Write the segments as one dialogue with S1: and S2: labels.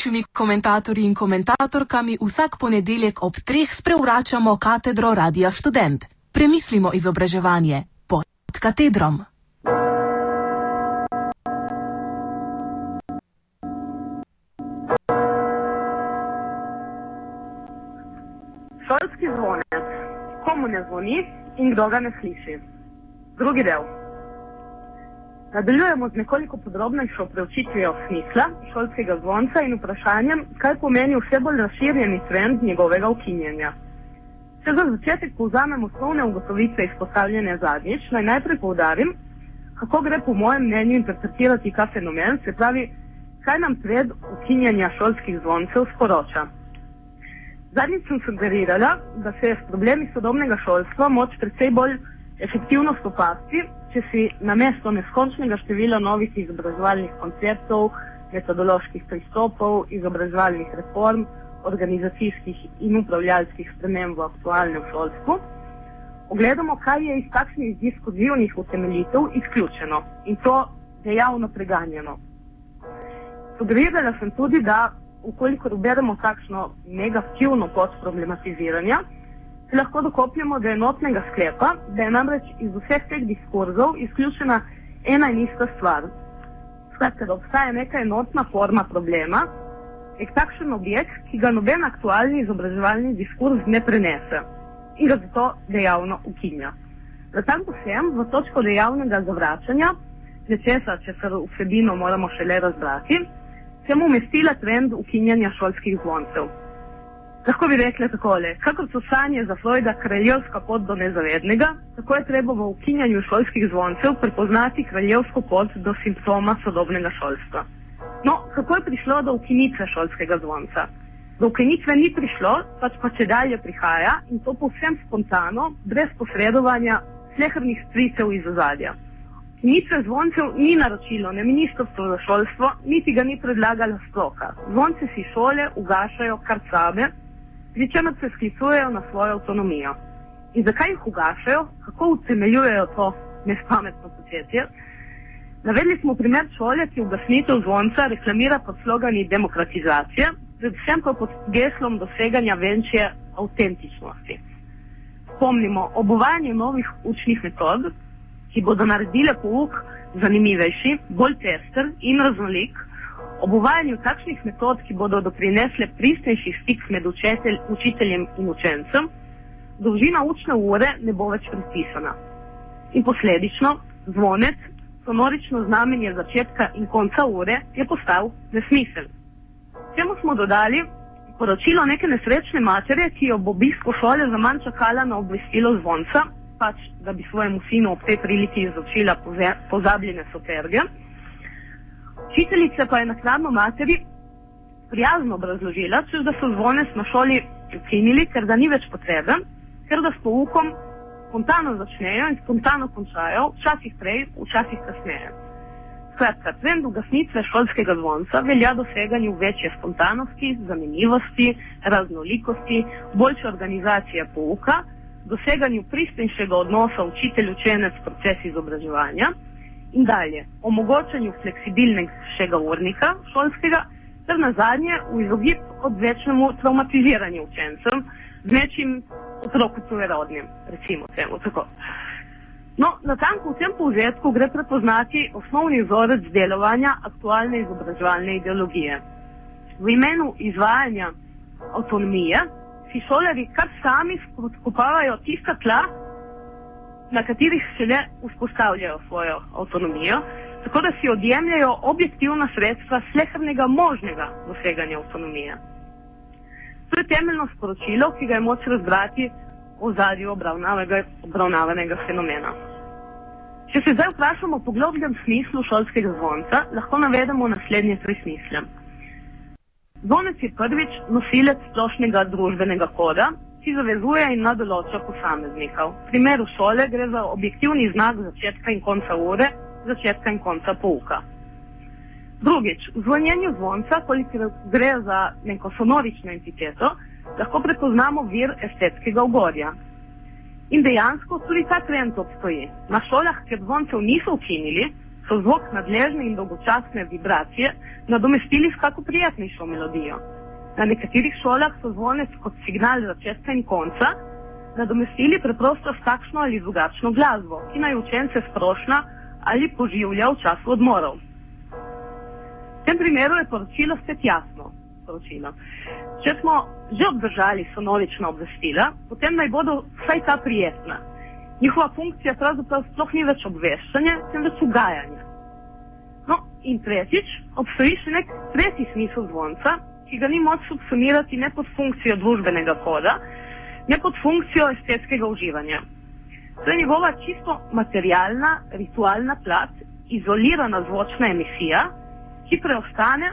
S1: gostujočimi komentatorji in komentatorkami vsak ponedeljek ob treh sprevračamo katedro Radia Student. Premislimo izobraževanje pod katedrom.
S2: Šolski zvonec, komu ne zvoni in kdo ga ne sliši. Drugi del. Nadaljujemo z nekoliko podrobnejšo preučitvijo smisla šolskega zvonca in vprašanjem, kaj pomeni vse bolj razširjeni trend njegovega ukinjanja. Če za začetek povzamem osnovne ugotovitve izpostavljene zadnjič, naj najprej povdarim, kako gre po mojem mnenju interpretirati ta fenomen, se pravi, kaj nam trend ukinjanja šolskih zvoncev sporoča. Zadnjič sem sugerirala, da se je s problemi sodobnega šolstva moč precej bolj efektivno spopasti, če si na mesto neskončnega števila novih izobraževalnih konceptov, metodoloških pristopov, izobraževalnih reform, organizacijskih in upravljalskih sprememb v aktualnem šolstvu, ogledamo, kaj je iz takšnih diskurzivnih utemeljitev izključeno in to dejavno preganjeno. Sugerirala sem tudi, da ukolikor uberemo takšno negativno pot problematiziranja, lahko dokopljamo do enotnega sklepa, da je namreč iz vseh teh diskurzov izključena ena in ista stvar. Skratka, da obstaja neka enotna forma problema, nek takšen objekt, ki ga noben aktualni izobraževalni diskurz ne prenese in ga zato dejavno ukinja. Zatanko sem v točko dejavnega zavračanja, nečesa, če se vsebino moramo šele razbrati, sem umestila trend ukinjanja šolskih zvoncev. Lahko bi rekla takole, kakor so sanje za Freuda kraljevska pot do nezavednega, tako je treba v ukinjanju šolskih zvoncev prepoznati kraljevsko pot do simptoma sodobnega šolstva. No, kako je prišlo do ukinitve šolskega zvonca? Do ukinitve ni prišlo, pač pa če dalje prihaja in to povsem spontano, brez posredovanja slehrnih stricev iz ozadja. Ukinitve zvoncev ni naročilo ne ministrstvo za šolstvo, niti ga ni predlagala stroka. Zvonce si šole ugašajo kar same, pri čemer se sklicujejo na svojo avtonomijo. In zakaj jih ugašajo, kako utemeljujejo to nespametno početje? Navedli smo primer šole, ki ugasnitev zvonca reklamira pod slogani demokratizacije, predvsem pa pod geslom doseganja večje avtentičnosti. Spomnimo, ob uvajanju novih učnih metod, ki bodo naredile pouk zanimivejši, bolj tester in raznolik, ob uvajanju takšnih metod, ki bodo doprinesle pristnejši stik med učitelj, učiteljem in učencem, dolžina učne ure ne bo več predpisana. In posledično zvonec, sonorično znamenje začetka in konca ure, je postal nesmisel. Temu smo dodali poročilo neke nesrečne matere, ki jo bo obisko šole za manj čakala na obvestilo zvonca, pač da bi svojemu sinu ob tej priliki izočila pozabljene superge. Učiteljica pa je naknadno materi prijazno obrazložila, da so zvonec na šoli ukinili, ker da ni več potreben, ker da s poukom spontano začnejo in spontano končajo, včasih prej, včasih kasneje. Skratka, trend ugasnitve šolskega zvonca velja doseganju večje spontanosti, zanimivosti, raznolikosti, boljše organizacije pouka, doseganju pristnejšega odnosa učitelj-učenec proces izobraževanja in dalje omogočanju fleksibilnega urnika šolskega, ter na zadnje v izogib odvečnemu traumatiziranju učencem z nečim otroku tujerodnim, recimo temu tako. No, na tanku v tem povzetku gre prepoznati osnovni vzorec delovanja aktualne izobraževalne ideologije. V imenu izvajanja avtonomije si šolarji kar sami spodkopavajo tista tla, na katerih se ne vzpostavljajo svojo avtonomijo, tako da si odjemljajo objektivna sredstva slehrnega možnega doseganja avtonomije. To je temeljno sporočilo, ki ga je moč razbrati v zadju obravnavanega fenomena. Če se zdaj vprašamo po globjem smislu šolskega zvonca, lahko navedemo naslednje tri smisle. Zvonec je prvič nosilec splošnega družbenega koda, ki zavezuje in nadoloča posameznika. V primeru šole gre za objektivni znak začetka in konca ure, začetka in konca pouka. Drugič, v zvonjenju zvonca, koliko gre za neko sonorično entiteto, lahko prepoznamo vir estetskega ogorja. In dejansko tudi ta trend obstoji. Na šolah, kjer zvoncev niso ukinili, so zvok nadležne in dolgočasne vibracije nadomestili s kako prijetnejšo melodijo. Na nekaterih šolah so zvonec kot signal začetka in konca nadomestili preprosto s takšno ali drugačno glasbo, ki naj učence sprošna ali poživlja v času odmorov. V tem primeru je poročilo spet jasno. Poročilo. Če smo že obdržali sonovična obvestila, potem naj bodo vsaj ta prijetna. Njihova funkcija pravzaprav sploh ni več obveščanje, temveč ugajanje. No, in tretjič, obstoji še nek tretji smisel zvonca, ki ga ni moč subsumirati ne pod funkcijo družbenega koda, ne pod funkcijo estetskega uživanja. To je njegova čisto materialna, ritualna plat, izolirana zvočna emisija, ki preostane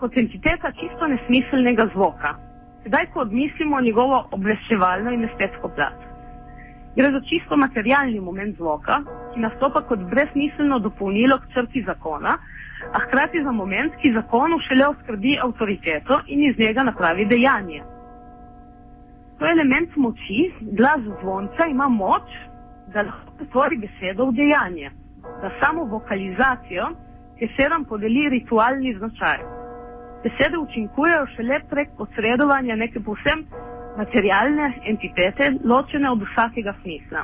S2: kot entiteta čisto nesmiselnega zvoka. Sedaj, ko odmislimo njegovo obveščevalno in estetsko plat. Gre za čisto materialni moment zvoka, ki nastopa kot brezmiselno dopolnilo k črti zakona, a hkrati za moment, ki zakonu šele oskrbi avtoriteto in iz njega napravi dejanje. To je element moči, glas zvonca ima moč, da lahko pretvori besedo v dejanje, da samo vokalizacijo besedam podeli ritualni značaj. Besede učinkujejo šele prek posredovanja neke povsem materialne entitete, ločene od vsakega smisla.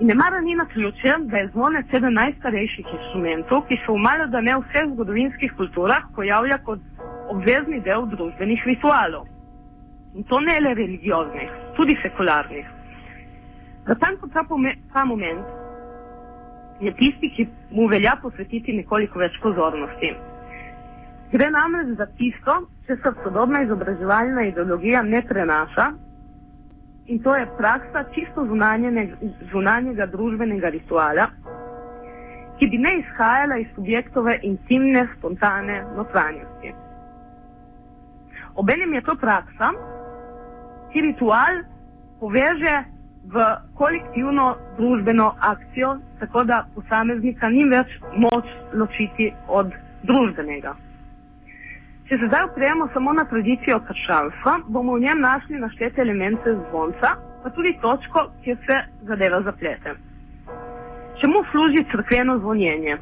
S2: In ne mara ni na ključe, da je zvonec eden najstarejših instrumentov, ki se v malo da ne vseh zgodovinskih kulturah pojavlja kot obvezni del družbenih ritualov. In to ne le religioznih, tudi sekularnih. Natanko ta, ta moment je tisti, ki mu velja posvetiti nekoliko več pozornosti. Gre namreč za tisto, če se sodobna izobraževalna ideologija ne prenaša in to je praksa čisto zunanjega družbenega rituala, ki bi ne izhajala iz subjektove intimne, spontane notranjosti. Obenem je to praksa, ki ritual poveže v kolektivno družbeno akcijo, tako da posameznika ni več moč ločiti od družbenega. Če se zdaj opremo samo na tradicijo krščanstva, bomo v njem našli naštete elemente zvonca, pa tudi točko, kjer se zadeva zaplete. Čemu služi crkveno zvonjenje?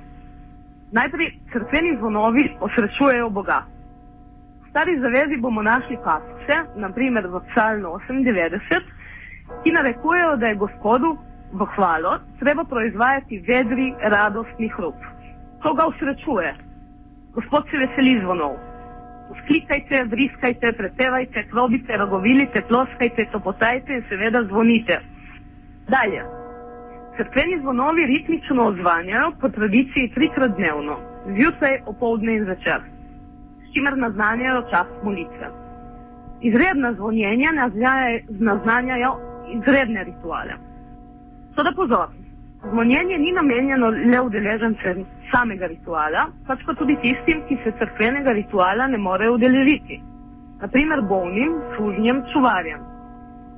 S2: Najprej crkveni zvonovi osrečujejo Boga. V stari zavezi bomo našli pasce, naprimer v psalmu 98, ki narekujejo, da je Gospodu v hvalo treba proizvajati vedri, radostni hrup. To ga usrečuje. Gospod se veseli zvonov. Vzklikajte, vriskajte, pretevajte, klobite, rogovilite, ploskajte, topotajte in seveda zvonite. Dalje. Crkveni zvonovi ritmično odzvanjajo po tradiciji trikrat dnevno, zjutraj, opoldne in zvečer, s čimer naznanjajo čas molitve. Izredna zvonjenja naznanjajo izredne rituale. Toda pozor, zvonjenje ni namenjeno le udeležencem samega rituala, pač pa tudi tistim, ki se crkvenega rituala ne morejo udeležiti. Naprimer bolnim, služnjem, čuvarjem.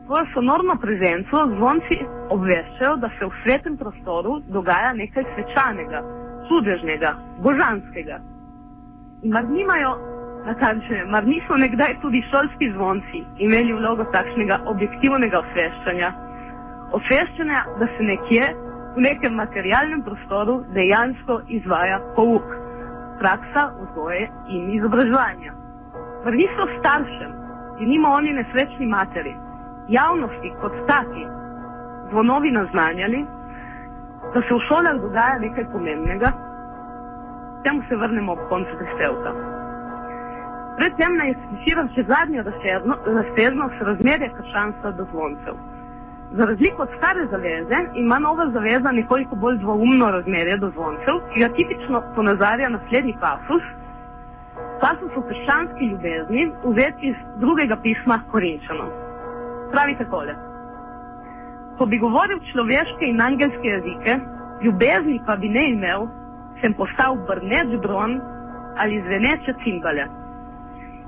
S2: Svojo sonorno prezenco zvonci obveščajo, da se v svetem prostoru dogaja nekaj svečanega, čudežnega, božanskega. In mar nimajo natančne, mar niso nekdaj tudi šolski zvonci imeli vlogo takšnega objektivnega osveščanja? Osveščanja, da se nekje v nekem materialnem prostoru dejansko izvaja pouk, praksa vzgoje in izobraževanja. Mar niso staršem, ki nima oni nesrečni materi, javnosti kot taki, zvonovi naznanjali, da se v šolah dogaja nekaj pomembnega? Temu se vrnemo ob koncu prispevka. Predtem naj skiciram še zadnjo razsežnost razmerja krščanstva do zvoncev. Za razliko od stare zaveze ima nova zaveza nekoliko bolj dvoumno razmerje do zvoncev, ki ga tipično ponazarja naslednji pasus. Pasus o krščanski ljubezni, vzeti iz drugega pisma Korinčanom. Pravi takole. Ko bi govoril človeške in angelske jezike, ljubezni pa bi ne imel, sem postal brneč bron ali zveneče cimbale.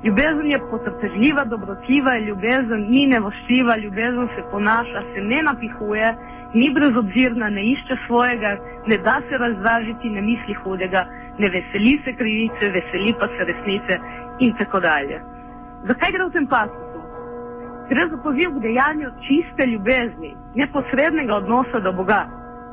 S2: Ljubezen je potrpežljiva, dobrotljiva, ljubezen ni nevošljiva, ljubezen se ponaša, se ne napihuje, ni brezobzirna, ne išče svojega, ne da se razdražiti, ne misli hudega, ne veseli se krivice, veseli pa se resnice in tako dalje. Zakaj gre v tem pasusu? Gre za poziv k dejanju čiste ljubezni, neposrednega odnosa do Boga.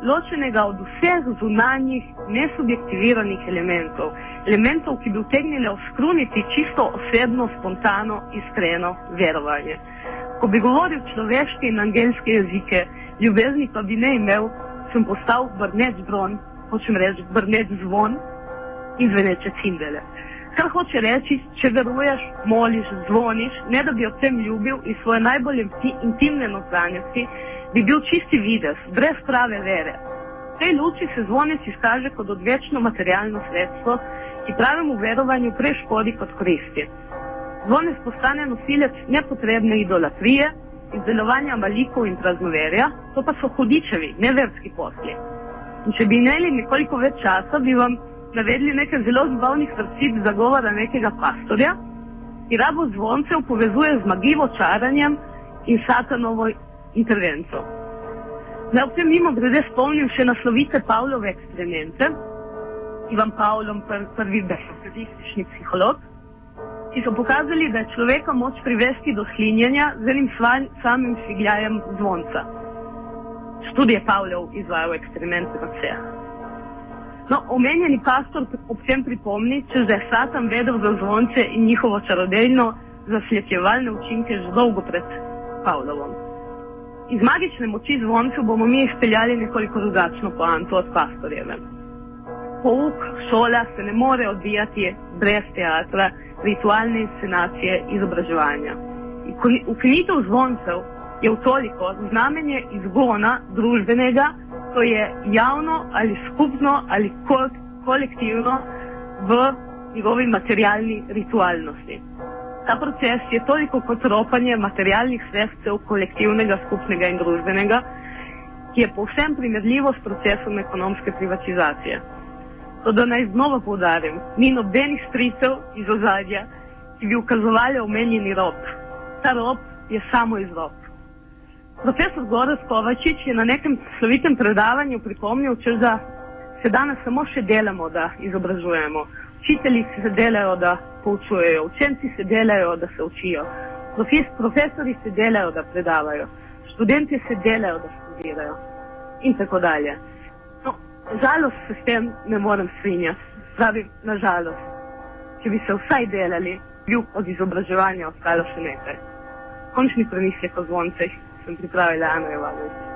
S2: Ločenega od vseh zunanjih, nesubjektiviranih elementov, elementov, ki bi utegnili oskruniti čisto osebno, spontano, iskreno verovanje. Ko bi govoril človeške in angelske jezike, ljubezni pa bi ne imel, sem postal brneč dron, hočem reči brneč zvon in zveneče cimbele. Kar hoče reči, če veruješ, moliš, zvoniš, ne da bi o tem ljubil in svoje najbolj intimne notranjosti, bi bil čisti videz, brez prave vere. V tej luči se zvonec izkaže kot odvečno materialno sredstvo, ki pravemu verovanju prej škodi kot koristi. Zvonec postane nosilec nepotrebne idolatrije, izdelovanja malikov in praznoverja, to pa so hudičevi, neverski posli. In če bi imeli nekoliko več časa, bi vam navedli nekaj zelo zabavnih vrstic zagovora nekega pastorja, ki rabo zvoncev povezuje z magivo čaranjem in satanovo intervenco. Naj ob tem mimo grede spomnim še naslovite Pavlove eksperimente, ki vam Pavlom pr prvi besedilistični psiholog, ki so pokazali, da je človeka moč privesti do slinjenja z enim samim svigljajem zvonca. Študije Pavlov izvajajo eksperimente na vseh. No, omenjeni pastor ob tem pripomni, če je Satan vedel za zvonce in njihovo čarodejno zaslepljevalne učinke že dolgo pred Pavlovom. Iz magične moči zvoncev bomo mi izpeljali nekoliko drugačno poanto od pastorjeve. Pouk, šola se ne more odvijati brez teatra, ritualne inscenacije izobraževanja. Ukinitev zvoncev je v toliko znamenje izgona družbenega, to je javno ali skupno ali kolektivno v njegovi materialni ritualnosti. Ta proces je toliko kot ropanje materialnih sredstev kolektivnega, skupnega in družbenega, ki je povsem primerljivo s procesom ekonomske privatizacije. To, da naj znova povdarim, ni nobenih stricev iz ozadja, ki bi ukazovali omenjeni rob. Ta rob je samo izrob. Profesor Goras Kovačič je na nekem slovitem predavanju pripomnil, da se danes samo še delamo, da izobražujemo. Učitelji se delajo, da poučujejo, učenci se delajo, da se učijo, profesori se delajo, da predavajo, študenti se delajo, da študirajo in tako dalje. Žalost se s tem ne morem strinjati. Pravi, nažalost, če bi se vsaj delali, bi od izobraževanja ostalo še nekaj. Končni premislek o zvoncih sem pripravila Ana Jovanovič.